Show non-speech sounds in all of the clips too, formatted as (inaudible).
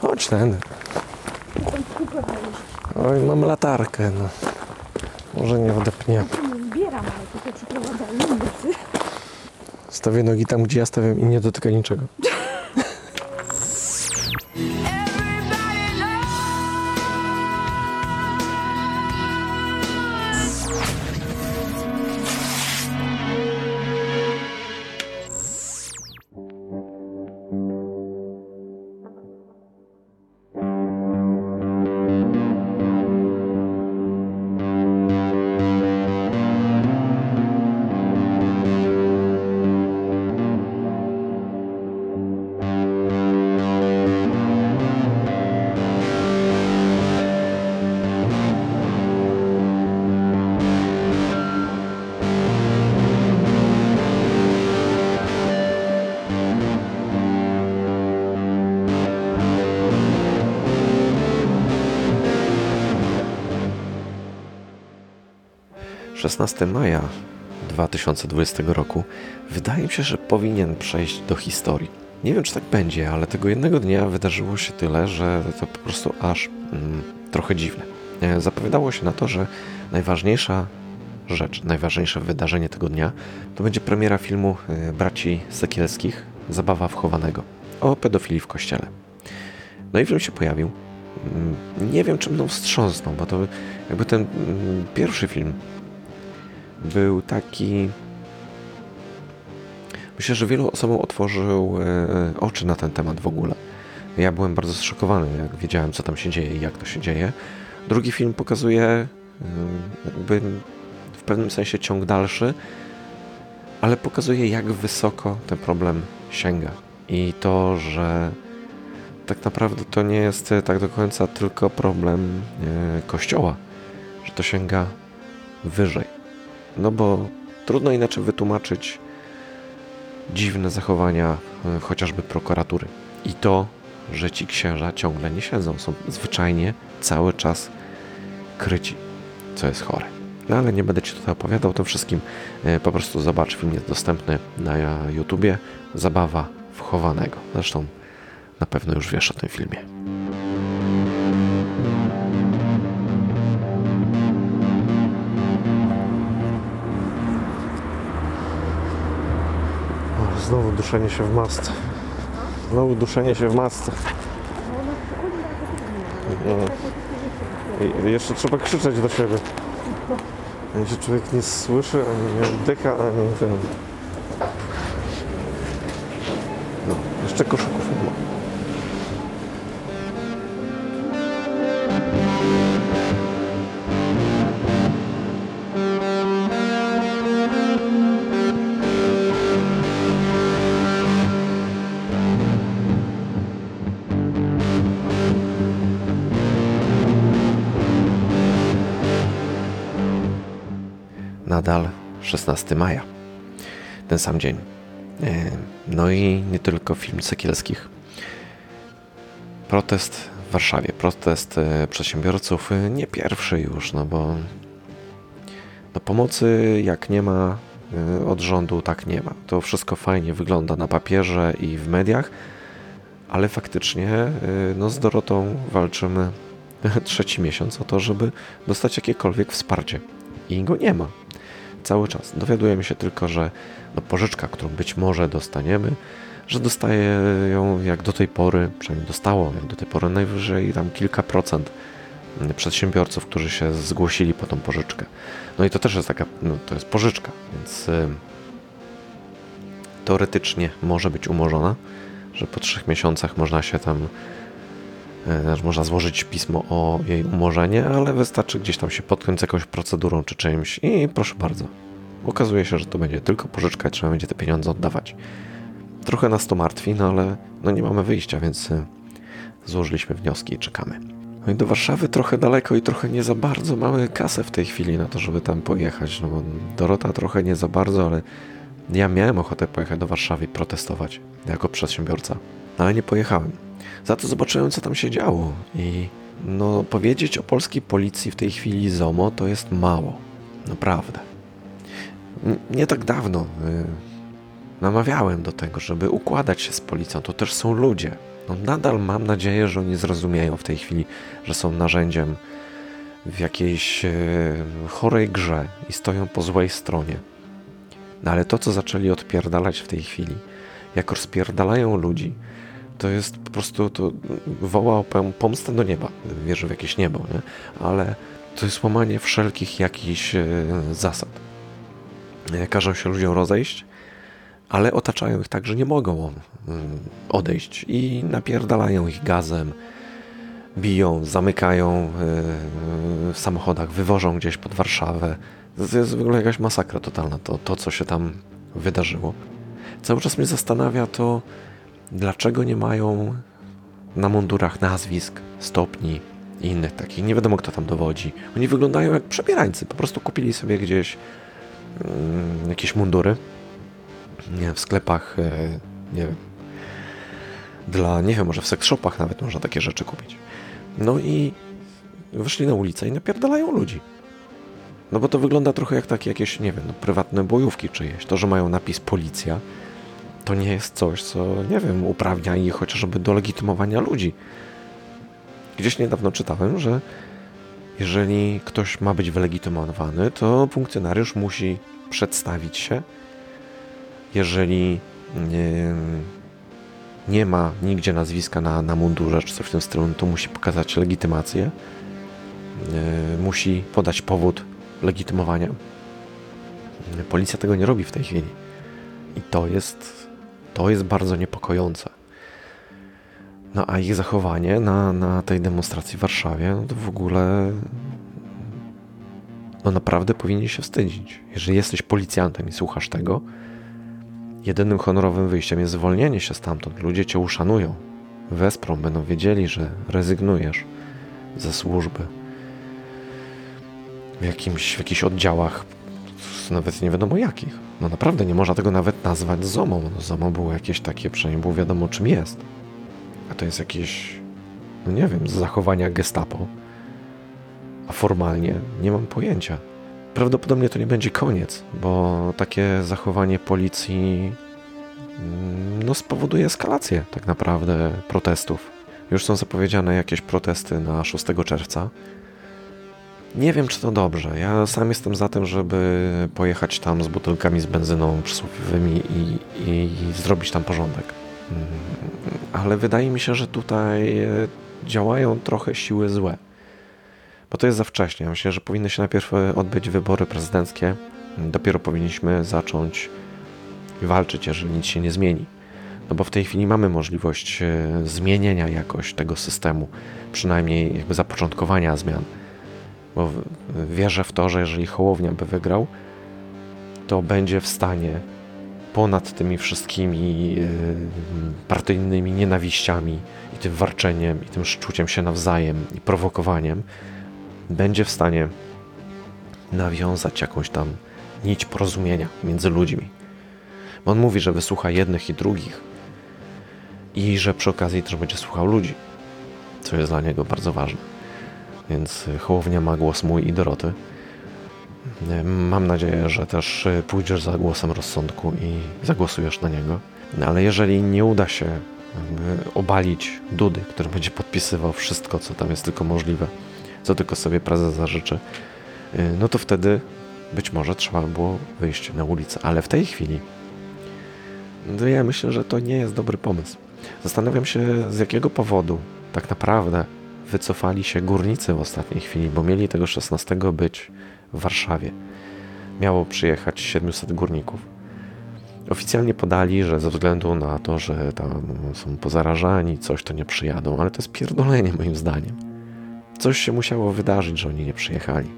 Chodź ten. Oj, mam latarkę, no. Może nie odepnie. Nie zbieram, ale indycy. Stawię nogi tam, gdzie ja stawiam i nie dotyka niczego. (laughs) Szesnasty maja 2020 roku wydaje mi się, że powinien przejść do historii. Nie wiem, czy tak będzie, ale tego jednego dnia wydarzyło się tyle, że to po prostu aż mm, trochę dziwne. E, Zapowiadało się na to, że najważniejsza rzecz, najważniejsze wydarzenie tego dnia to będzie premiera filmu e, braci Sekielskich Zabawa wchowanego o pedofilii w kościele. No i film się pojawił. Mm, Nie wiem, czy mną wstrząsnął, bo to jakby ten mm, pierwszy film był taki. Myślę, że wielu osobom otworzył e, oczy na ten temat w ogóle. Ja byłem bardzo zszokowany, jak wiedziałem, co tam się dzieje i jak to się dzieje. Drugi film pokazuje e, jakby w pewnym sensie ciąg dalszy, ale pokazuje, jak wysoko ten problem sięga. I to, że tak naprawdę to nie jest e, tak do końca tylko problem Kościoła, że to sięga wyżej. No bo trudno inaczej wytłumaczyć dziwne zachowania e, chociażby prokuratury. I to, że ci księża ciągle nie siedzą, są zwyczajnie cały czas kryci, co jest chore. No ale nie będę Ci tutaj opowiadał o tym wszystkim. E, Po prostu zobacz, film jest dostępny na YouTubie. Zabawa wchowanego. Zresztą na pewno już wiesz o tym filmie. Znowu duszenie się w masce. Znowu duszenie się w masce. I jeszcze trzeba krzyczeć do siebie. Ani się człowiek nie słyszy, ani nie oddycha, ani ten. 16 maja. Ten sam dzień. E, No i nie tylko film Sekielskich. Protest w Warszawie, protest e, przedsiębiorców, e, nie pierwszy już, no bo no pomocy jak nie ma od rządu, tak nie ma. To wszystko fajnie wygląda na papierze i w mediach, ale faktycznie no z Dorotą walczymy (laughs) trzeci miesiąc o to, żeby dostać jakiekolwiek wsparcie. I go nie ma cały czas. Dowiadujemy się tylko, że no, pożyczka, którą być może dostaniemy, że dostaje ją jak do tej pory, przynajmniej dostało jak do tej pory najwyżej tam kilka procent przedsiębiorców, którzy się zgłosili po tą pożyczkę. No i to też jest taka, no, to jest pożyczka, więc y, teoretycznie może być umorzona, że po trzech miesiącach można się tam można złożyć pismo o jej umorzenie, ale wystarczy gdzieś tam się potknąć z jakąś procedurą czy czymś i proszę bardzo. Okazuje się, że to będzie tylko pożyczka i trzeba będzie te pieniądze oddawać. Trochę nas to martwi, no ale no nie mamy wyjścia, więc y, złożyliśmy wnioski i czekamy. No i do Warszawy trochę daleko i trochę nie za bardzo mamy kasę w tej chwili na to, żeby tam pojechać. No bo Dorota trochę nie za bardzo, ale ja miałem ochotę pojechać do Warszawy i protestować jako przedsiębiorca, ale nie pojechałem. Za to zobaczyłem, co tam się działo i no powiedzieć o polskiej policji w tej chwili ZOMO to jest mało. Naprawdę. Nie tak dawno y, namawiałem do tego, żeby układać się z policją. To też są ludzie. No nadal mam nadzieję, że oni zrozumieją w tej chwili, że są narzędziem w jakiejś e, chorej grze i stoją po złej stronie. No ale to, co zaczęli odpierdalać w tej chwili, jak rozpierdalają ludzi, to jest po prostu, to woła o pom- pomstę do nieba. Wierzę w jakieś niebo, nie? Ale to jest łamanie wszelkich jakichś e, zasad. E, Każą się ludziom rozejść, ale otaczają ich tak, że nie mogą mm, odejść i napierdalają ich gazem, biją, zamykają e, w samochodach, wywożą gdzieś pod Warszawę. To jest w ogóle jakaś masakra totalna, to, to co się tam wydarzyło. Cały czas mnie zastanawia to, dlaczego nie mają na mundurach nazwisk, stopni i innych takich. Nie wiadomo, kto tam dowodzi. Oni wyglądają jak przebierańcy. Po prostu kupili sobie gdzieś mm, jakieś mundury nie, w sklepach, e, nie wiem, dla, nie wiem, może w sex shopach nawet można takie rzeczy kupić. No i wyszli na ulicę i napierdalają ludzi. No bo to wygląda trochę jak takie jakieś, nie wiem, no, prywatne bojówki czyjeś. To, że mają napis policja, to nie jest coś, co, nie wiem, uprawnia ich chociażby do legitymowania ludzi. Gdzieś niedawno czytałem, że jeżeli ktoś ma być wylegitymowany, to funkcjonariusz musi przedstawić się. Jeżeli nie, nie ma nigdzie nazwiska na, na mundurze czy coś w tym stylu, no to musi pokazać legitymację. Musi podać powód legitymowania. Policja tego nie robi w tej chwili. I to jest, to jest bardzo niepokojące. No a ich zachowanie na, na tej demonstracji w Warszawie, no to w ogóle no naprawdę powinien się wstydzić. Jeżeli jesteś policjantem i słuchasz tego, jedynym honorowym wyjściem jest zwolnienie się stamtąd. Ludzie cię uszanują, wesprą, będą wiedzieli, że rezygnujesz ze służby w, jakimś, w jakichś oddziałach, nawet nie wiadomo jakich. No naprawdę nie można tego nawet nazwać ZOMą. No ZOMO było jakieś takie, przynajmniej było wiadomo czym jest. A to jest jakieś, no nie wiem, zachowania gestapo. A formalnie nie mam pojęcia. Prawdopodobnie to nie będzie koniec, bo takie zachowanie policji mm, no, spowoduje eskalację tak naprawdę protestów. Już są zapowiedziane jakieś protesty na 6 czerwca. Nie wiem, czy to dobrze. Ja sam jestem za tym, żeby pojechać tam z butelkami z benzyną przysłowiowymi i, i, i zrobić tam porządek. Mm, Ale wydaje mi się, że tutaj e, działają trochę siły złe. Bo to jest za wcześnie. Myślę, że powinny się najpierw e, odbyć wybory prezydenckie. Dopiero powinniśmy zacząć walczyć, jeżeli nic się nie zmieni. No bo w tej chwili mamy możliwość e, zmienienia jakoś tego systemu, przynajmniej jakby zapoczątkowania zmian. Bo wierzę w to, że jeżeli Hołownia by wygrał, to będzie w stanie ponad tymi wszystkimi e, partyjnymi nienawiściami i tym warczeniem, i tym szczuciem się nawzajem, i prowokowaniem, będzie w stanie nawiązać jakąś tam nić porozumienia między ludźmi. Bo on mówi, że wysłucha jednych i drugich i że przy okazji też będzie słuchał ludzi, co jest dla niego bardzo ważne. Więc Hołownia ma głos mój i Doroty. Mam nadzieję, że też pójdziesz za głosem rozsądku i zagłosujesz na niego. Ale jeżeli nie uda się obalić Dudy, który będzie podpisywał wszystko, co tam jest tylko możliwe, co tylko sobie prezes zażyczy, no to wtedy być może trzeba by było wyjść na ulicę. Ale w tej chwili no ja myślę, że to nie jest dobry pomysł. Zastanawiam się, z jakiego powodu tak naprawdę wycofali się górnicy w ostatniej chwili, bo mieli tego 16 być w Warszawie. Miało przyjechać 700 górników. Oficjalnie podali, że ze względu na to, że tam są pozarażani, coś to nie przyjadą, ale to jest pierdolenie moim zdaniem. Coś się musiało wydarzyć, że oni nie przyjechali.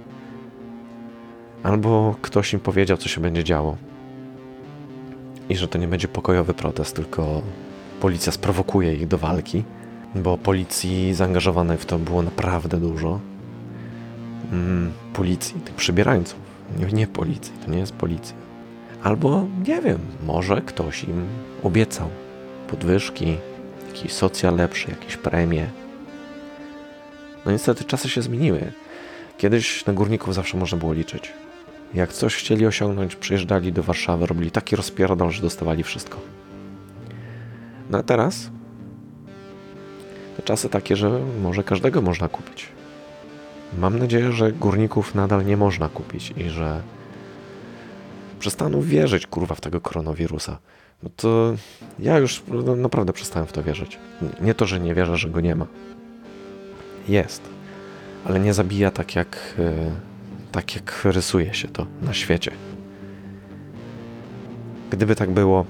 Albo ktoś im powiedział, co się będzie działo. I że to nie będzie pokojowy protest, tylko policja sprowokuje ich do walki, bo policji zaangażowanej w to było naprawdę dużo. Mm, policji, tych przybierańców. Nie, nie policji, to nie jest policja. Albo, nie wiem, może ktoś im obiecał podwyżki, jakiś socjal lepszy, jakieś premie. No niestety czasy się zmieniły. Kiedyś na górników zawsze można było liczyć. Jak coś chcieli osiągnąć, przyjeżdżali do Warszawy, robili taki rozpierdol, że dostawali wszystko. No a teraz czasy takie, że może każdego można kupić. Mam nadzieję, że górników nadal nie można kupić i że przestaną wierzyć kurwa w tego koronawirusa. No to ja już no, naprawdę przestałem w to wierzyć. Nie to, że nie wierzę, że go nie ma. Jest, ale nie zabija tak jak, e, tak jak rysuje się to na świecie. Gdyby tak było,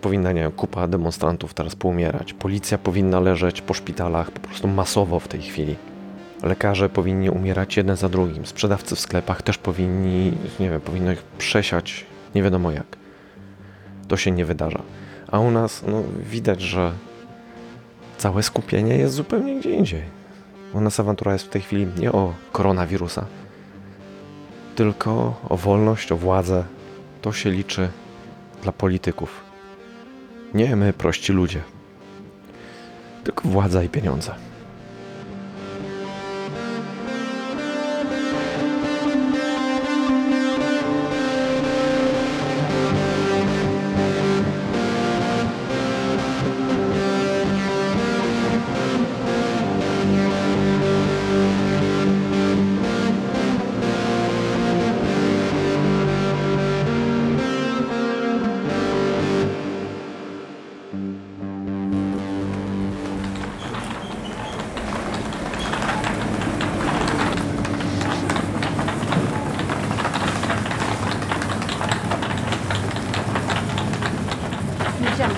powinna nie wiem, kupa demonstrantów teraz poumierać. Policja powinna leżeć po szpitalach po prostu masowo w tej chwili. Lekarze powinni umierać jeden za drugim. Sprzedawcy w sklepach też powinni, nie wiem, powinno ich przesiać nie wiadomo jak. To się nie wydarza. A u nas, no, widać, że całe skupienie jest zupełnie gdzie indziej. U nas awantura jest w tej chwili nie o koronawirusa, tylko o wolność, o władzę. To się liczy dla polityków. Nie my, prości ludzie. Tylko władza i pieniądze.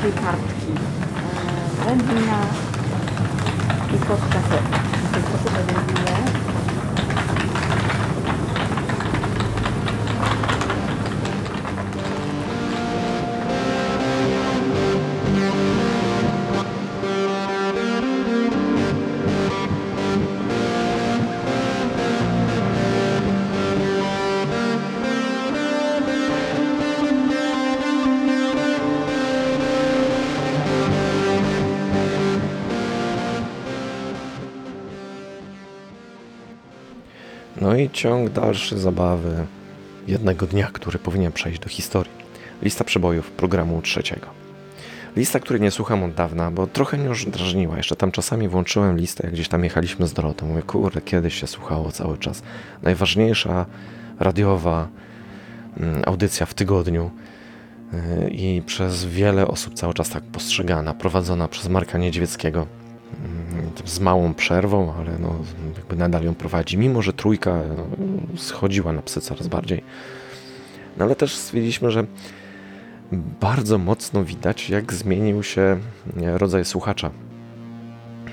Nie wziąłem tej kartki. E, Wędlina i kod kaset. W ten sposób. Ciąg dalszy zabawy jednego dnia, który powinien przejść do historii. Lista przebojów programu trzeciego. Lista, której nie słucham od dawna, bo trochę mnie już drażniła. Jeszcze tam czasami włączyłem listę, jak gdzieś tam jechaliśmy z Dorotą. Mówię, kurde, kiedyś się słuchało cały czas. Najważniejsza radiowa mm, audycja w tygodniu yy, i przez wiele osób cały czas tak postrzegana, prowadzona przez Marka Niedźwieckiego mm, z małą przerwą, ale no, jakby nadal ją prowadzi, mimo że trójka no, schodziła na psy coraz bardziej. No ale też stwierdziliśmy, że bardzo mocno widać, jak zmienił się e, rodzaj słuchacza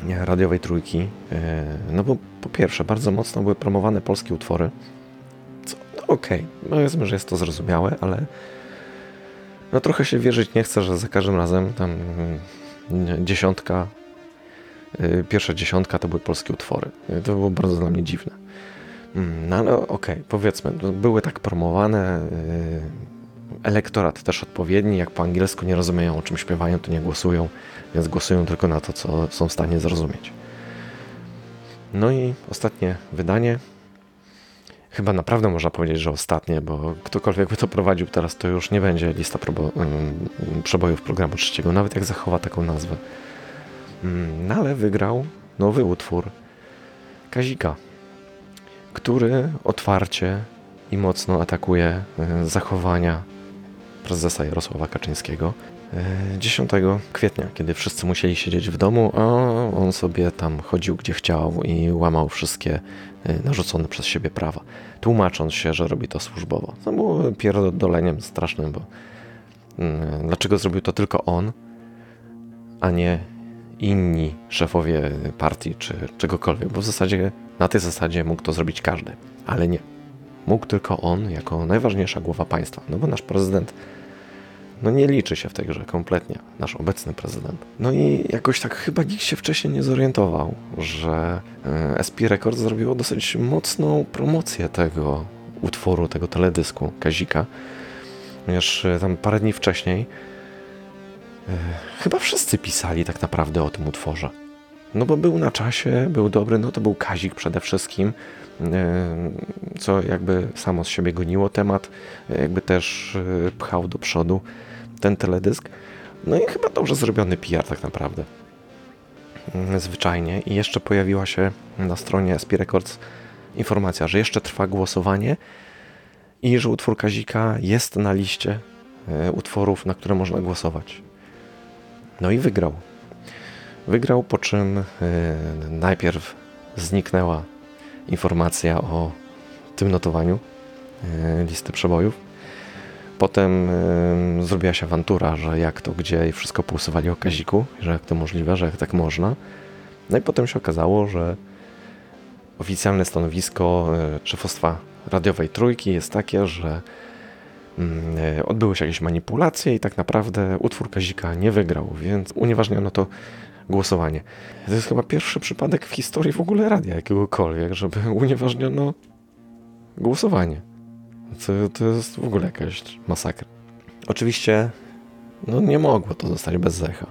e, radiowej trójki. E, No bo po pierwsze, bardzo mocno były promowane polskie utwory. Co, no okej, powiedzmy, że jest to zrozumiałe, ale no trochę się wierzyć nie chcę, że za każdym razem tam mm, dziesiątka, pierwsza dziesiątka to były polskie utwory. Y, To było bardzo dla mnie dziwne. Mm, No ale okej, powiedzmy, no, były tak promowane, y, elektorat też odpowiedni, jak po angielsku nie rozumieją o czym śpiewają, to nie głosują, więc głosują tylko na to, co są w stanie zrozumieć. No i ostatnie wydanie. Chyba naprawdę można powiedzieć, że ostatnie, bo ktokolwiek by to prowadził teraz, to już nie będzie lista ym, przebojów programu trzeciego, nawet jak zachowa taką nazwę. Mm, No ale wygrał nowy utwór Kazika, który otwarcie i mocno atakuje y, zachowania prezesa Jarosława Kaczyńskiego. Y, 10 kwietnia, kiedy wszyscy musieli siedzieć w domu, a on sobie tam chodził gdzie chciał i łamał wszystkie y, narzucone przez siebie prawa, tłumacząc się, że robi to służbowo. To było pierdoleniem strasznym, bo y, dlaczego zrobił to tylko on, a nie inni szefowie partii czy czegokolwiek, bo w zasadzie na tej zasadzie mógł to zrobić każdy, ale nie. Mógł tylko on jako najważniejsza głowa państwa, no bo nasz prezydent no nie liczy się w tej grze kompletnie, nasz obecny prezydent. No i jakoś tak chyba nikt się wcześniej nie zorientował, że e, SP Records zrobiło dosyć mocną promocję tego utworu, tego teledysku Kazika, ponieważ e, tam parę dni wcześniej chyba wszyscy pisali tak naprawdę o tym utworze. No bo był na czasie, był dobry, no to był Kazik przede wszystkim, e, co jakby samo z siebie goniło temat, e, jakby też e, pchał do przodu ten teledysk. No i chyba dobrze zrobiony PR tak naprawdę. mm, zwyczajnie i jeszcze pojawiła się na stronie SP Records informacja, że jeszcze trwa głosowanie i że utwór Kazika jest na liście e, utworów, na które można głosować. No i wygrał. Wygrał, po czym e, najpierw zniknęła informacja o tym notowaniu e, listy przebojów. Potem e, zrobiła się awantura, że jak to, gdzie i wszystko pousuwali o Kaziku, że jak to możliwe, że jak tak można. No i potem się okazało, że oficjalne stanowisko szefostwa radiowej trójki jest takie, że odbyły się jakieś manipulacje i tak naprawdę utwór Kazika nie wygrał, więc unieważniono to głosowanie. To jest chyba pierwszy przypadek w historii w ogóle radia jakiegokolwiek, żeby (laughs) unieważniono głosowanie. To, to jest w ogóle jakaś masakra. Oczywiście no nie mogło to zostać bez zecha.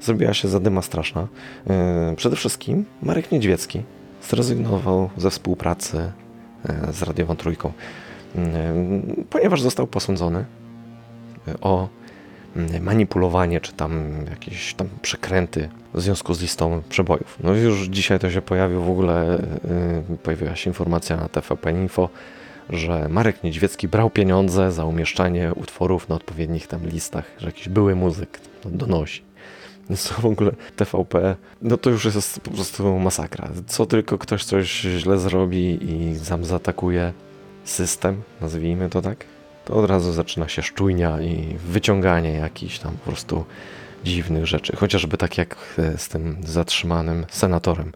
Zrobiła się zadyma straszna. Yy, przede wszystkim Marek Niedźwiecki zrezygnował ze współpracy yy, z Radiową Trójką, ponieważ został posądzony yy, o yy, manipulowanie, czy tam jakieś tam przekręty w związku z listą przebojów. No już dzisiaj to się pojawił w ogóle, yy, pojawiła się informacja na TVP Info, że Marek Niedźwiecki brał pieniądze za umieszczanie utworów na odpowiednich tam listach, że jakiś były muzyk donosi. Więc to w ogóle TVP, no to już jest po prostu masakra. Co tylko ktoś coś źle zrobi i sam zaatakuje system, nazwijmy to tak, to od razu zaczyna się szczujnia i wyciąganie jakichś tam po prostu dziwnych rzeczy. Chociażby tak jak e, z tym zatrzymanym senatorem,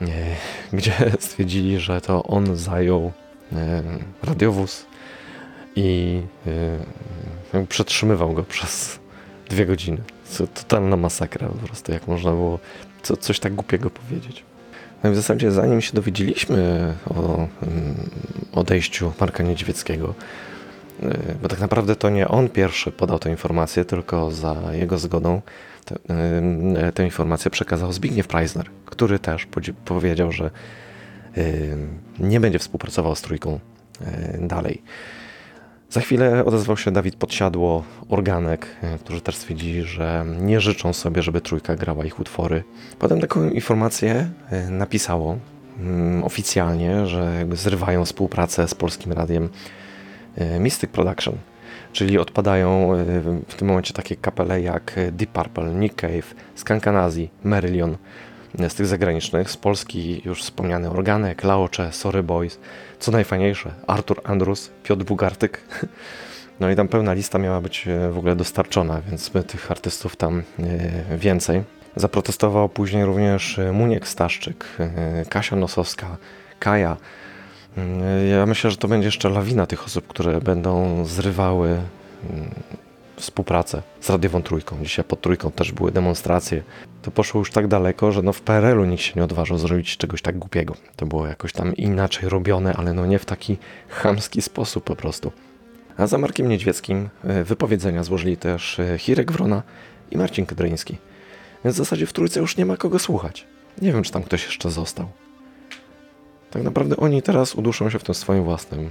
e, (laughs) gdzie (laughs) stwierdzili, że to on zajął e, radiowóz i przetrzymywał go (laughs) przez dwie godziny. To totalna masakra po prostu, jak można było co, coś tak głupiego powiedzieć. No w zasadzie zanim się dowiedzieliśmy o mm, odejściu Marka Niedźwieckiego, y, bo tak naprawdę to nie on pierwszy podał tę informację, tylko za jego zgodą y, tę informację przekazał Zbigniew Preisner, który też powiedział, że y, nie będzie współpracował z trójką dalej. Za chwilę odezwał się Dawid Podsiadło, Organek, e, którzy też stwierdzili, że nie życzą sobie, żeby trójka grała ich utwory. Potem taką informację e, napisało mm, oficjalnie, że zrywają współpracę z polskim radiem e, Mystic Production, czyli odpadają w tym momencie takie kapele jak Deep Purple, Nick Cave, Skankanazi, Marillion z tych zagranicznych, z Polski już wspomniany Organek, Laocze, Sorry Boys, co najfajniejsze, Artur Andrus, Piotr Bugartyk. (laughs) No i tam pełna lista miała być e, w ogóle dostarczona, więc tych artystów tam e, więcej. Zaprotestował później również e, Muniek Staszczyk, Kasia Nosowska, Kaja. Mm, Ja myślę, że to będzie jeszcze lawina tych osób, które będą zrywały mm, współpracę z Radiową Trójką. Dzisiaj pod Trójką też były demonstracje. To poszło już tak daleko, że no w PRL-u nikt się nie odważył zrobić czegoś tak głupiego. To było jakoś tam inaczej robione, ale no nie w taki chamski sposób po prostu. A za Markiem Niedźwieckim e, wypowiedzenia złożyli też e, Hirek Wrona i Marcin Kedryński. Więc w zasadzie w Trójce już nie ma kogo słuchać. Nie wiem, czy tam ktoś jeszcze został. Tak naprawdę oni teraz uduszą się w tym swoim własnym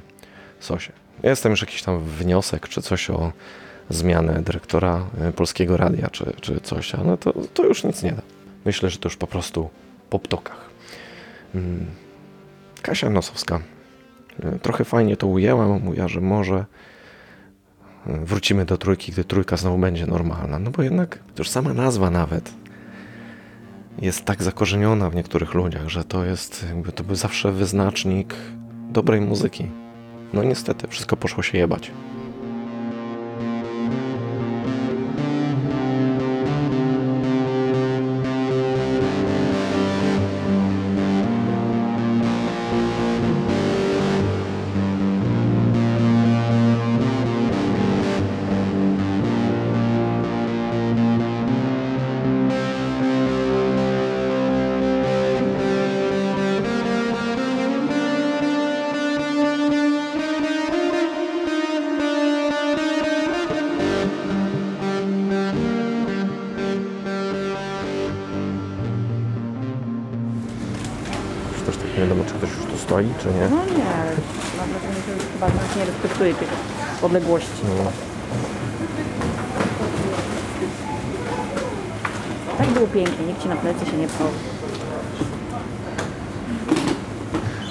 sosie. Jestem już jakiś tam wniosek, czy coś o zmianę dyrektora e, Polskiego Radia, czy, czy coś, ale to, to już nic nie da. Myślę, że to już po prostu po ptokach. Mm. Kasia Nosowska. E, Trochę fajnie to ujęła, mówiła, że może e, wrócimy do trójki, gdy trójka znowu będzie normalna. No bo jednak to już sama nazwa nawet jest tak zakorzeniona w niektórych ludziach, że to jest jakby to był zawsze wyznacznik dobrej muzyki. No niestety, wszystko poszło się jebać. Stoi, czy nie. No nie, mam wrażenie, że chyba nikt nie respektuje tych odległości. No. Tak było pięknie, nikt ci na plecy się nie pchał.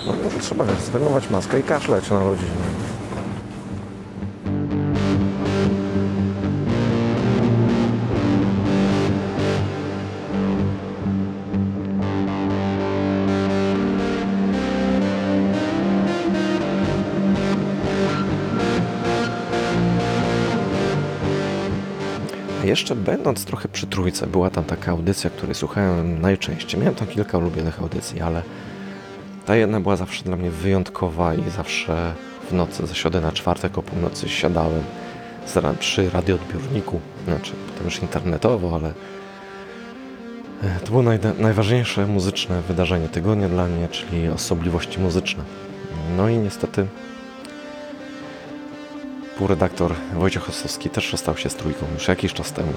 No trzeba zdejmować maskę i kaszleć na ludzi. A Jeszcze będąc trochę przy trójce, była tam taka audycja, której słuchałem najczęściej. Miałem tam kilka ulubionych audycji, ale ta jedna była zawsze dla mnie wyjątkowa i zawsze w nocy ze środy na czwartek o północy siadałem przy radioodbiorniku, znaczy potem już internetowo, ale e, to było najda- najważniejsze muzyczne wydarzenie tygodnia dla mnie, czyli osobliwości muzyczne. No i niestety półredaktor Wojciech Ossowski też rozstał się z trójką już jakiś czas temu.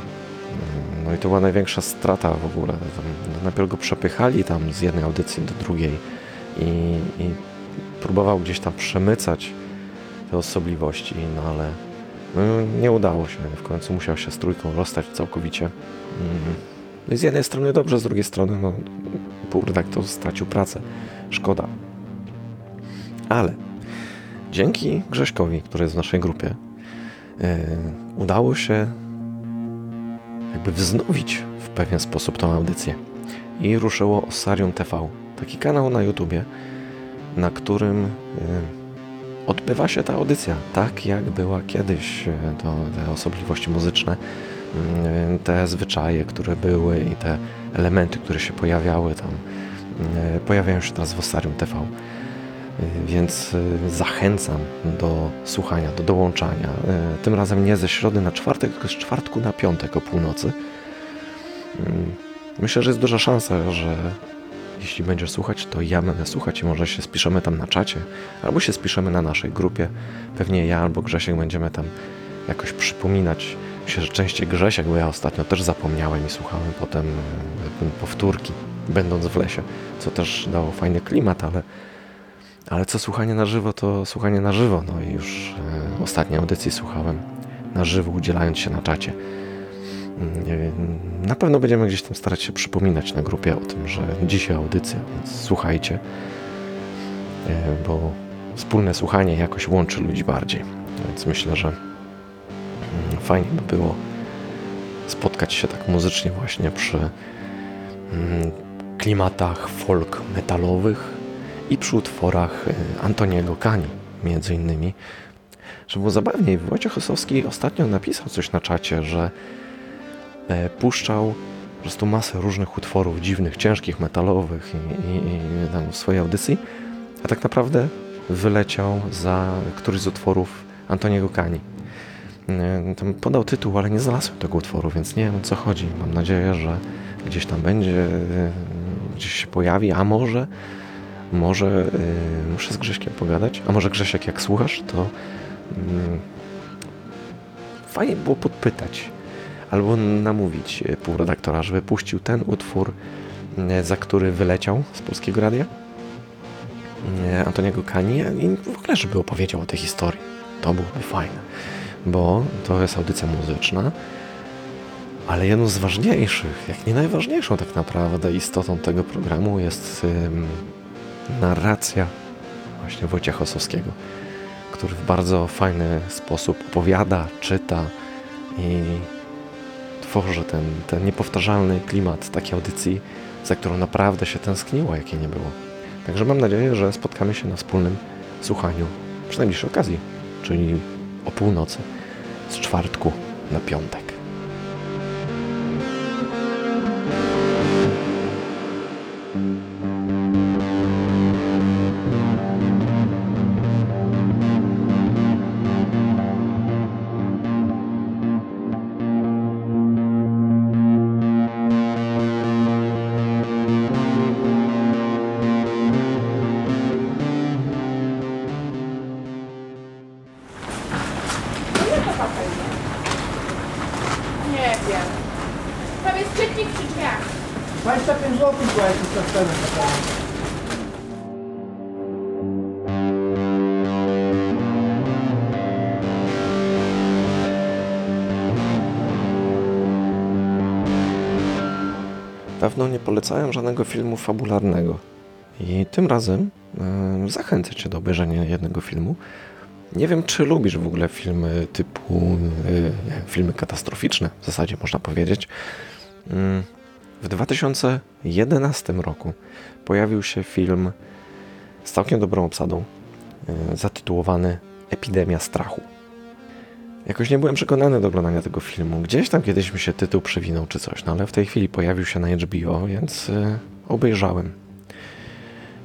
No i to była największa strata w ogóle. Tam najpierw go przepychali tam z jednej audycji do drugiej i, i próbował gdzieś tam przemycać te osobliwości, no ale no, nie udało się. W końcu musiał się z trójką rozstać całkowicie. Mm. No i z jednej strony dobrze, z drugiej strony no, półredaktor stracił pracę. Szkoda. Ale dzięki Grześkowi, który jest w naszej grupie, yy, udało się jakby wznowić w pewien sposób tą audycję. I ruszyło Osarium TV, taki kanał na YouTubie, na którym y, odbywa się ta audycja, tak jak była kiedyś, y, to, te osobliwości muzyczne, y, te zwyczaje, które były i te elementy, które się pojawiały tam, pojawiają się teraz w Osarium TV. Y, Więc y, zachęcam do słuchania, do dołączania. Y, Tym razem nie ze środy na czwartek, tylko z czwartku na piątek o północy. Myślę, że jest duża szansa, że jeśli będziesz słuchać, to ja będę słuchać i może się spiszemy tam na czacie, albo się spiszemy na naszej grupie. Pewnie ja albo Grzesiek będziemy tam jakoś przypominać. Myślę, że częściej Grzesiek, bo ja ostatnio też zapomniałem i słuchałem potem powtórki, będąc w lesie, co też dało fajny klimat, ale, ale co słuchanie na żywo, to słuchanie na żywo. No i już e, ostatniej audycji słuchałem na żywo, udzielając się na czacie. Na pewno będziemy gdzieś tam starać się przypominać na grupie o tym, że dzisiaj audycja, więc słuchajcie, e, bo wspólne słuchanie jakoś łączy ludzi bardziej. Więc myślę, że mm, fajnie by było spotkać się tak muzycznie właśnie przy mm, klimatach folk metalowych i przy utworach e, Antoniego Kani między innymi. Żeby było zabawniej, Wojciech Osowski ostatnio napisał coś na czacie, że e, puszczał po prostu masę różnych utworów dziwnych, ciężkich, metalowych i, i, i tam w swojej audycji, a tak naprawdę wyleciał za któryś z utworów Antoniego Kani. E, Tam podał tytuł, ale nie znalazłem tego utworu, więc nie wiem o co chodzi. Mam nadzieję, że gdzieś tam będzie, e, gdzieś się pojawi, a może, może e, muszę z Grześkiem pogadać, a może Grzesiek jak słuchasz, to mm, fajnie było podpytać albo namówić e, półredaktora, żeby puścił ten utwór, e, za który wyleciał z Polskiego Radia. E, Antoniego Kani. I w ogóle, żeby opowiedział o tej historii. To byłoby fajne, bo to jest audycja muzyczna, ale jedną z ważniejszych, jak nie najważniejszą tak naprawdę istotą tego programu jest narracja właśnie Wojciecha Osowskiego, który w bardzo fajny sposób opowiada, czyta i tworzy ten, ten niepowtarzalny klimat takiej audycji, za którą naprawdę się tęskniło, jakie nie było. Także mam nadzieję, że spotkamy się na wspólnym słuchaniu przy najbliższej okazji, czyli o północy z czwartku na piątek. Nie wiem. Tam jest czytnik przy drzwiach. 25 zł była jakiś czas temu. Dawno nie polecałem żadnego filmu fabularnego. I tym razem e, zachęcę Cię do obejrzenia jednego filmu. Nie wiem, czy lubisz w ogóle filmy typu wiem, filmy katastroficzne, w zasadzie można powiedzieć. Mm, W 2011 roku pojawił się film z całkiem dobrą obsadą, e, zatytułowany Epidemia strachu. Jakoś nie byłem przekonany do oglądania tego filmu. Gdzieś tam kiedyś mi się tytuł przewinął czy coś, no ale w tej chwili pojawił się na HBO, więc e, obejrzałem.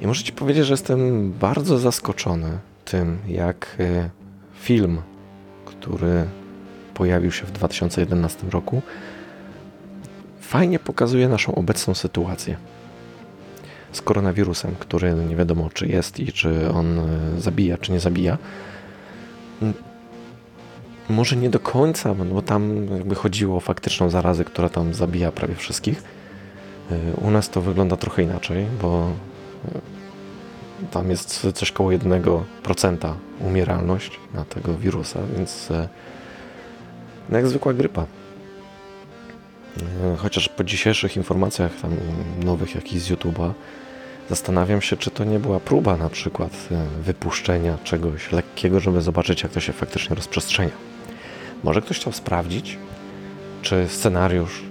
I muszę Ci powiedzieć, że jestem bardzo zaskoczony tym, jak e, film, który pojawił się w 2011 roku, fajnie pokazuje naszą obecną sytuację z koronawirusem, który nie wiadomo czy jest i czy on e, zabija, czy nie zabija. Może nie do końca, bo- tam jakby chodziło o faktyczną zarazę, która tam zabija prawie wszystkich. E, U nas to wygląda trochę inaczej, bo tam jest coś koło 1% umieralność na tego wirusa, więc e, no jak zwykła grypa. E, Chociaż po dzisiejszych informacjach tam nowych jakichś z YouTube'a zastanawiam się, czy to nie była próba na przykład e, wypuszczenia czegoś lekkiego, żeby zobaczyć, jak to się faktycznie rozprzestrzenia. Może ktoś chciał sprawdzić, czy scenariusz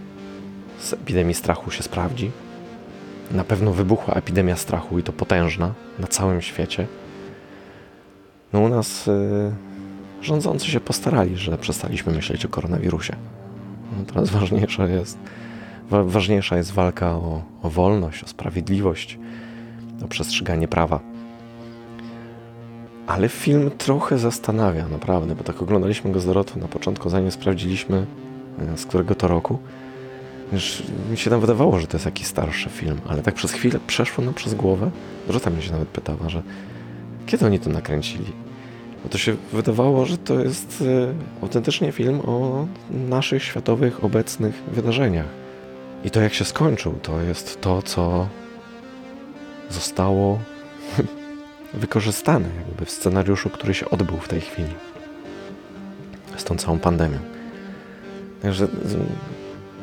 z epidemii strachu się sprawdzi. Na pewno wybuchła epidemia strachu i to potężna na całym świecie. No u nas y, rządzący się postarali, że przestaliśmy myśleć o koronawirusie. No teraz ważniejsza jest, wa- ważniejsza jest walka o, o wolność, o sprawiedliwość, o przestrzeganie prawa. Ale film trochę zastanawia, naprawdę, bo tak oglądaliśmy go z Dorotą na początku, zanim sprawdziliśmy y, z którego to roku. Już mi się tam wydawało, że to jest jakiś starszy film, ale tak przez chwilę przeszło nam przez głowę. Dorota mnie się nawet pytała, że kiedy oni to nakręcili? Bo to się wydawało, że to jest e, autentycznie film o naszych światowych, obecnych wydarzeniach. I to jak się skończył, to jest to, co zostało (laughs) wykorzystane jakby w scenariuszu, który się odbył w tej chwili. Z tą całą pandemią. Także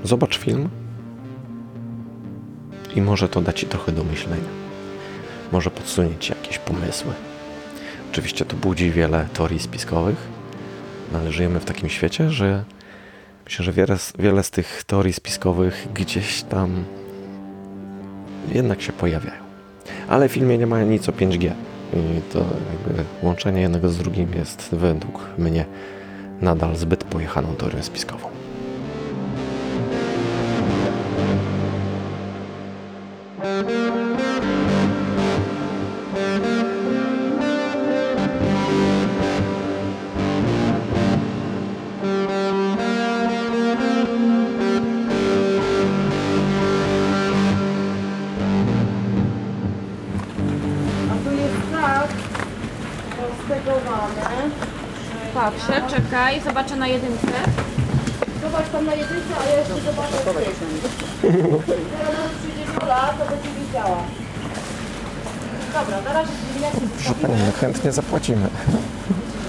Zobacz film i może to da Ci trochę do myślenia. Może podsunie Ci jakieś pomysły. Oczywiście to budzi wiele teorii spiskowych, no ale żyjemy w takim świecie, że myślę, że wiele, wiele z tych teorii spiskowych gdzieś tam jednak się pojawiają. Ale w filmie nie ma nic o 5G i to jakby łączenie jednego z drugim jest według mnie nadal zbyt pojechaną teorią spiskową. Dobra, na razie ziemniaki zostawimy. chętnie zapłacimy.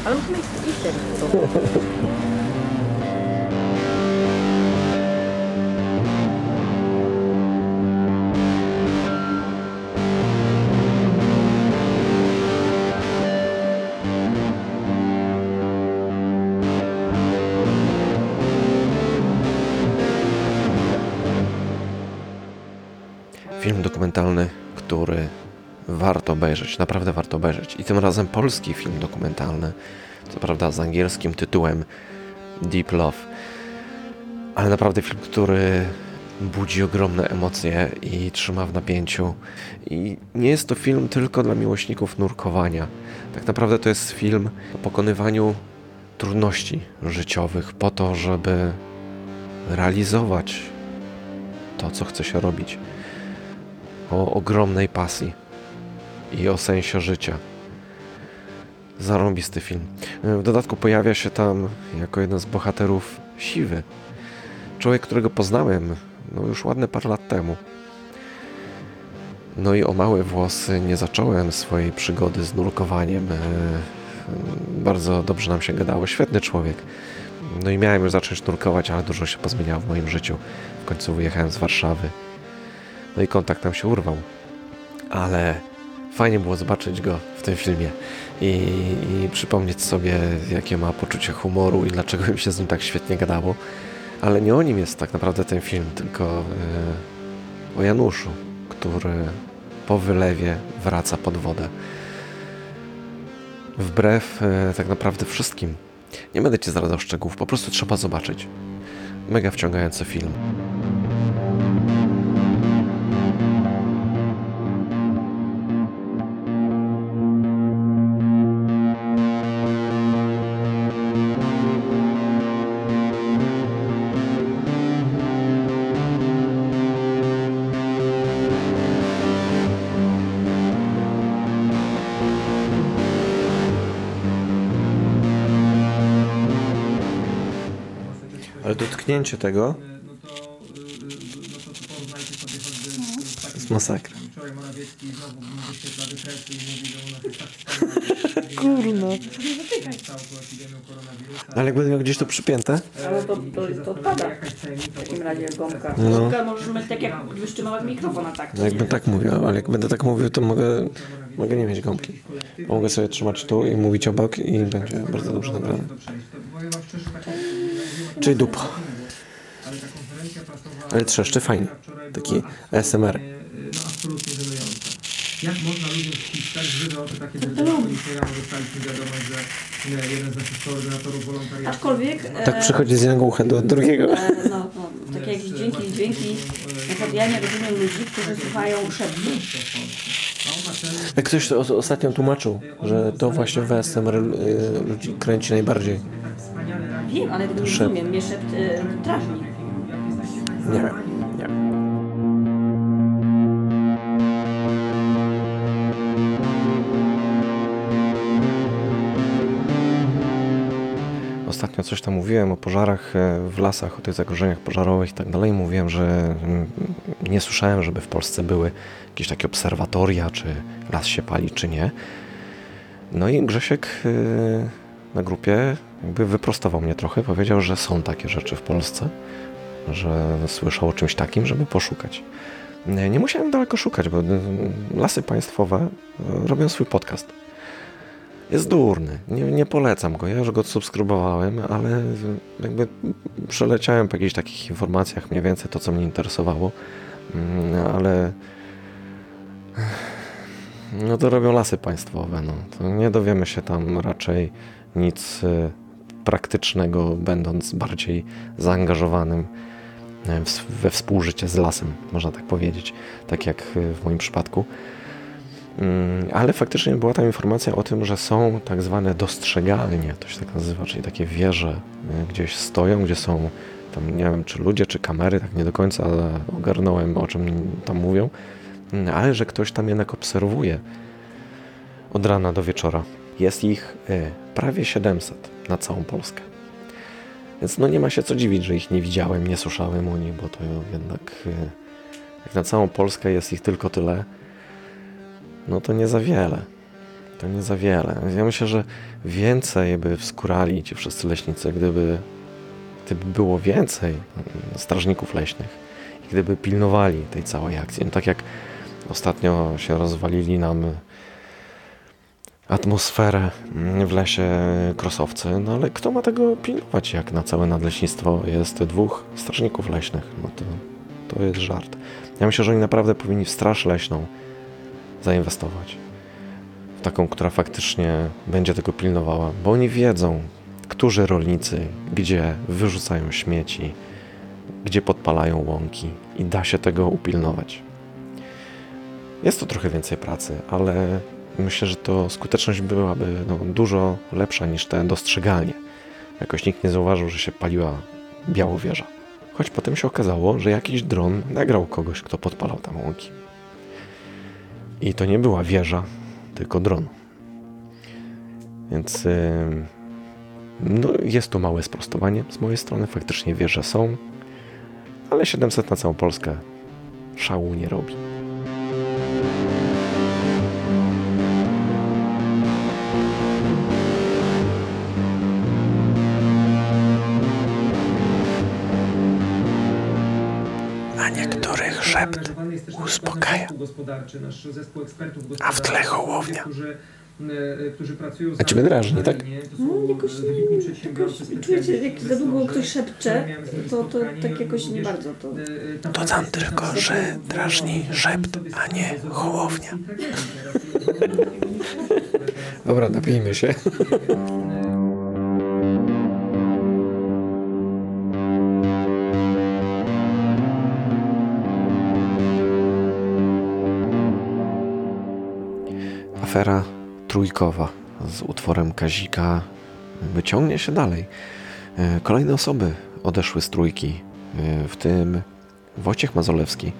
Ale musimy iść też. (laughs) Film dokumentalny, który warto obejrzeć, naprawdę warto obejrzeć. I tym razem polski film dokumentalny, co prawda z angielskim tytułem Deep Love. Ale naprawdę film, który budzi ogromne emocje i trzyma w napięciu. I nie jest to film tylko dla miłośników nurkowania. Tak naprawdę to jest film o pokonywaniu trudności życiowych po to, żeby realizować to, co chce się robić. O ogromnej pasji i o sensie życia. Zarąbisty film. W dodatku pojawia się tam jako jeden z bohaterów siwy. Człowiek, którego poznałem no już ładne parę lat temu. No i o małe włosy nie zacząłem swojej przygody z nurkowaniem. E, Bardzo dobrze nam się gadało. Świetny człowiek. No i miałem już zacząć nurkować, ale dużo się pozmieniało w moim życiu. W końcu wyjechałem z Warszawy. No i kontakt nam się urwał. Ale fajnie było zobaczyć go w tym filmie i, i przypomnieć sobie, jakie ma poczucie humoru i dlaczego im się z nim tak świetnie gadało. Ale nie o nim jest tak naprawdę ten film, tylko e, o Januszu, który po wylewie wraca pod wodę. Wbrew e, tak naprawdę wszystkim. Nie będę Ci zdradzał szczegółów, po prostu trzeba zobaczyć. Mega wciągający film. Dotknięcie tego No to, y, y, no to porównajcie sobie choćby z takim masakra. Wczoraj Morawiecki znowu wyświetla wykresy i mówi, że u nas jest tak wspaniale. Kurno. Ale jak będę miał gdzieś to przypięte, Ale to, to, to odpada. W takim razie gąbka. No. Gąbka mieć tak jak wyszczymałek mikrofon, a tak. no jakbym tak mówił, ale jak będę tak mówił, to mogę, mogę nie mieć gąbki. Mogę sobie trzymać tu i mówić obok i będzie bardzo dobrze nagrane. to. To Czyli dupa. ale ta konferencja prasowa Ale trzeszczy fajnie. Taki no absolutnie żenująca. Jak można ludziom wciskać żywe oczy takie rano dostaliśmy wiadomość, że e, jeden z naszych koordynatorów wolontariatu... Aczkolwiek... e, Tak przychodzi z jednego ucha do drugiego. e, No, no, takie jakieś dźwięki, dźwięki. Na przykład ja nie rozumiem ludzi, którzy słuchają szeptu. Jak ktoś to os- ostatnio tłumaczył, że to właśnie w ASMR y, ludzi kręci najbardziej. Wiem, ale tego nie rozumiem. Mnie szept e, drażni. Nie wiem. Nie. Ostatnio coś tam mówiłem o pożarach e, w lasach, o tych zagrożeniach pożarowych i tak dalej. Mówiłem, że mm, nie słyszałem, żeby w Polsce były jakieś takie obserwatoria, czy las się pali, czy nie. No i Grzesiek e, na grupie jakby wyprostował mnie trochę, powiedział, że są takie rzeczy w Polsce, że słyszał o czymś takim, żeby poszukać. Nie, musiałem daleko szukać, bo y, lasy państwowe y, robią swój podcast. Jest durny, nie, nie polecam go, ja już go subskrybowałem, ale jakby przeleciałem po jakichś takich informacjach mniej więcej to, co mnie interesowało, Mm, ale no to robią lasy państwowe, no. To nie dowiemy się tam raczej nic y, praktycznego, będąc bardziej zaangażowanym e, we współżycie z lasem, można tak powiedzieć, tak jak y, w moim przypadku. Mm, Ale faktycznie była tam informacja o tym, że są tak zwane dostrzegalnie, to się tak nazywa, czyli takie wieże y, gdzieś stoją, gdzie są tam nie wiem czy ludzie, czy kamery, tak nie do końca ogarnąłem o czym tam mówią, Mm, ale że ktoś tam jednak obserwuje od rana do wieczora. Jest ich prawie 700 na całą Polskę. Więc no nie ma się co dziwić, że ich nie widziałem, nie słyszałem o nich, bo to jednak y, jak na całą Polskę jest ich tylko tyle, no to nie za wiele. To nie za wiele. Ja myślę, że więcej by wskurali ci wszyscy leśnicy, gdyby, gdyby było więcej mm, strażników leśnych i gdyby pilnowali tej całej akcji. No tak jak ostatnio się rozwalili nam atmosferę mm, w lesie krosowcy, no ale kto ma tego pilnować, jak na całe nadleśnictwo jest dwóch strażników leśnych? No to, to jest żart. Ja myślę, że oni naprawdę powinni w straż leśną zainwestować. W taką, która faktycznie będzie tego pilnowała, bo oni wiedzą, którzy rolnicy gdzie wyrzucają śmieci, gdzie podpalają łąki i da się tego upilnować. Jest to trochę więcej pracy, ale myślę, że to skuteczność byłaby no, dużo lepsza niż te dostrzegalnie. Jakoś nikt nie zauważył, że się paliła białowieża. Choć potem się okazało, że jakiś dron nagrał kogoś, kto podpalał tam łąki. I to nie była wieża, tylko dron. Więc no, jest to małe sprostowanie z mojej strony. Faktycznie wieże są, ale 700 na całą Polskę szału nie robi. A niektórych szept uspokaja. A w tle hołownia. E, A ciebie drażni, tak? No, jakoś jakoś czujecie, jak za długo ktoś szepcze, to, to tak jakoś nie bardzo to... e, e, Dodam tylko, że drażni szept, a nie hołownia. Dobra, napijmy się. Afera trójkowa z utworem Kazika wyciągnie się dalej. E, Kolejne osoby odeszły z trójki, e, w tym Wojciech Mazolewski,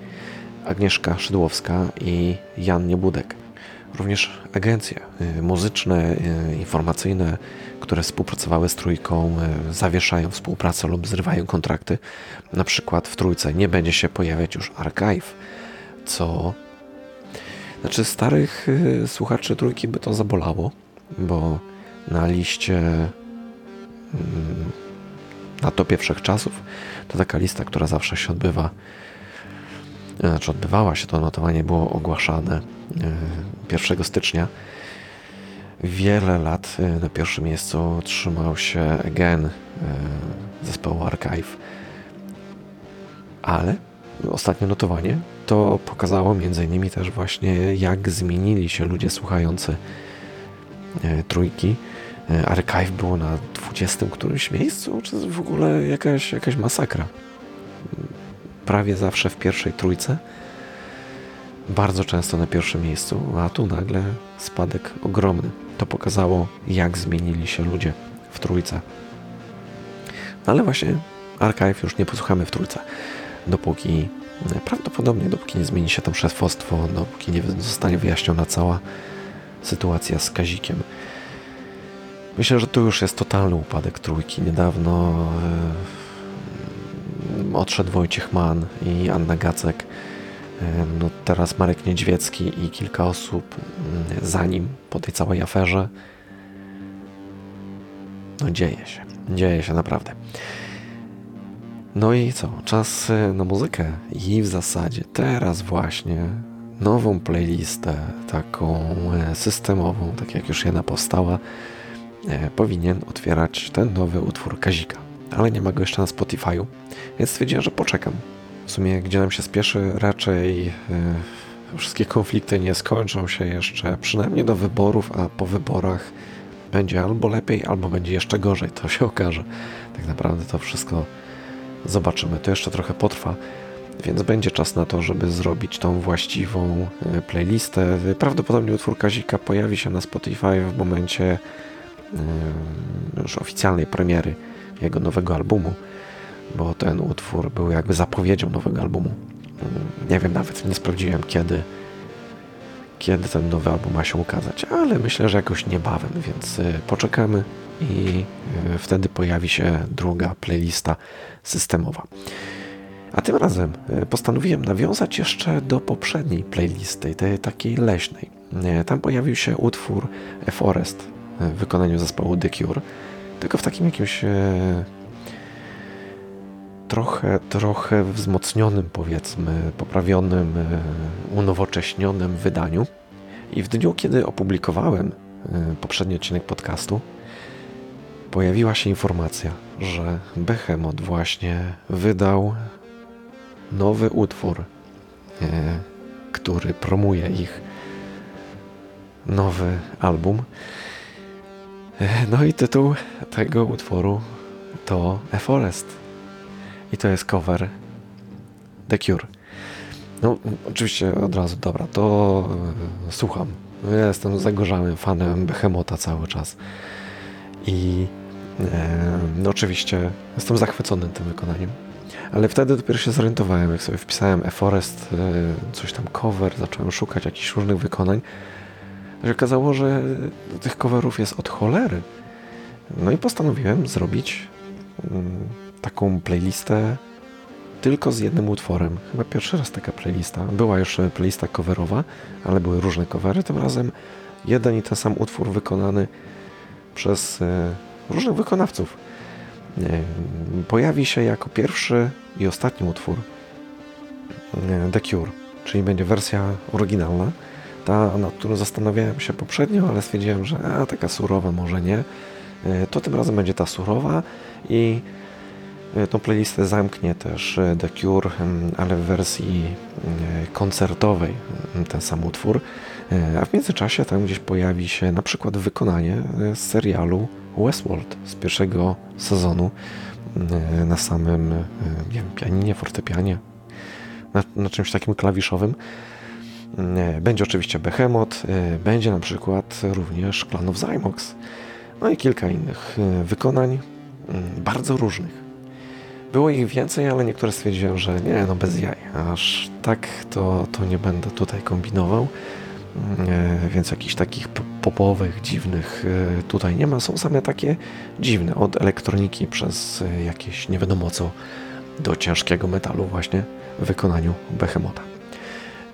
Agnieszka Szydłowska i Jan Niebudek. Również agencje y, muzyczne, informacyjne, które współpracowały z trójką, zawieszają współpracę lub zrywają kontrakty. Na przykład w trójce nie będzie się pojawiać już archive, co znaczy starych y, słuchaczy trójki by to zabolało, bo na liście mm, na topie wszechczasów to taka lista, która zawsze się odbywa znaczy odbywała się to notowanie, było ogłaszane e, 1 stycznia. Wiele lat na pierwszym miejscu trzymał się Gen zespołu Archive. Ale ostatnie notowanie to pokazało między innymi też właśnie jak zmienili się ludzie słuchający e, trójki. E, Archive było na 20 którymś miejscu, czy w ogóle jakaś, jakaś masakra prawie zawsze w pierwszej trójce. Bardzo często na pierwszym miejscu, a tu nagle spadek ogromny. To pokazało, jak zmienili się ludzie w trójce. No ale właśnie Archive już nie posłuchamy w trójce, dopóki prawdopodobnie, dopóki nie zmieni się tam szefostwo, dopóki nie zostanie wyjaśniona cała sytuacja z Kazikiem. Myślę, że to już jest totalny upadek trójki. Niedawno e, odszedł Wojciech Mann i Anna Gacek. E, No teraz Marek Niedźwiecki i kilka osób mm, za nim po tej całej aferze. No dzieje się. Dzieje się naprawdę. No i co? Czas e, na muzykę i w zasadzie teraz właśnie nową playlistę, taką e, systemową, tak jak już jedna powstała, e, powinien otwierać ten nowy utwór Kazika. Ale nie ma go jeszcze na Spotify'u, więc stwierdziłem, że poczekam. W sumie, gdzie nam się spieszy, raczej wszystkie konflikty nie skończą się jeszcze, przynajmniej do wyborów, a po wyborach będzie albo lepiej, albo będzie jeszcze gorzej. To się okaże. Tak naprawdę to wszystko zobaczymy. To jeszcze trochę potrwa, więc będzie czas na to, żeby zrobić tą właściwą e, playlistę. Prawdopodobnie utwór Kazika pojawi się na Spotify w momencie e, już oficjalnej premiery jego nowego albumu, bo ten utwór był jakby zapowiedzią nowego albumu. Mm, Nie wiem nawet, nie sprawdziłem kiedy, kiedy ten nowy album ma się ukazać, ale myślę, że jakoś niebawem, więc poczekamy i y, wtedy pojawi się druga playlista systemowa. A tym razem y, postanowiłem nawiązać jeszcze do poprzedniej playlisty, tej takiej leśnej. Y, Tam pojawił się utwór A Forest w wykonaniu zespołu The Cure, tylko w takim jakimś trochę, trochę wzmocnionym, powiedzmy, poprawionym, unowocześnionym wydaniu. I w dniu, kiedy opublikowałem poprzedni odcinek podcastu, pojawiła się informacja, że Behemoth właśnie wydał nowy utwór, y, który promuje ich nowy album. Y, No i tytuł tego utworu to A Forest. I to jest cover The Cure. No, oczywiście od razu, dobra, to e, słucham. Ja jestem zagorzałym fanem Behemota cały czas. I e, no, oczywiście jestem zachwycony tym wykonaniem. Ale wtedy dopiero się zorientowałem, jak sobie wpisałem E-Forest, e, coś tam cover, zacząłem szukać jakichś różnych wykonań. Się okazało, że tych coverów jest od cholery. No i postanowiłem zrobić mm, taką playlistę tylko z jednym utworem. Chyba pierwszy raz taka playlista. Była już e, playlista coverowa, ale były różne covery. Tym razem jeden i ten sam utwór wykonany przez e, różnych wykonawców. E, Pojawi się jako pierwszy i ostatni utwór e, The Cure, czyli będzie wersja oryginalna, ta, nad którą zastanawiałem się poprzednio, ale stwierdziłem, że a, taka surowa może nie. E, To tym razem będzie ta surowa i tą playlistę zamknie też e, The Cure, ale w wersji e, koncertowej ten sam utwór. E, A w międzyczasie tam gdzieś pojawi się na przykład wykonanie e, z serialu Westworld z pierwszego sezonu e, na samym e, nie wiem, pianinie, fortepianie, na, na czymś takim klawiszowym. E, Będzie oczywiście Behemoth, e, będzie na przykład również Clan of Zymox, no i kilka innych e, wykonań, bardzo różnych. Było ich więcej, ale niektóre stwierdziłem, że nie, no bez jaj, aż tak to, to nie będę tutaj kombinował. E, Więc jakichś takich popowych, dziwnych e, tutaj nie ma. Są same takie dziwne, od elektroniki przez e, jakieś nie wiadomo co do ciężkiego metalu właśnie w wykonaniu Behemota.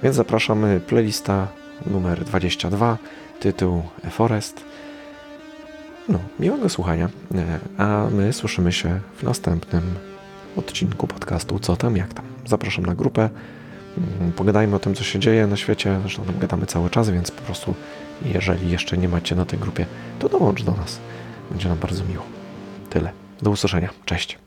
Więc zapraszamy playlista numer 22, tytuł Forest. No, miłego słuchania, e, a my słyszymy się w następnym odcinku podcastu Co tam, jak tam. Zapraszam na grupę, mm, pogadajmy o tym, co się dzieje na świecie, zresztą tam gadamy cały czas, więc po prostu jeżeli jeszcze nie macie na tej grupie, to dołącz do nas. Będzie nam bardzo miło. Tyle. Do usłyszenia. Cześć.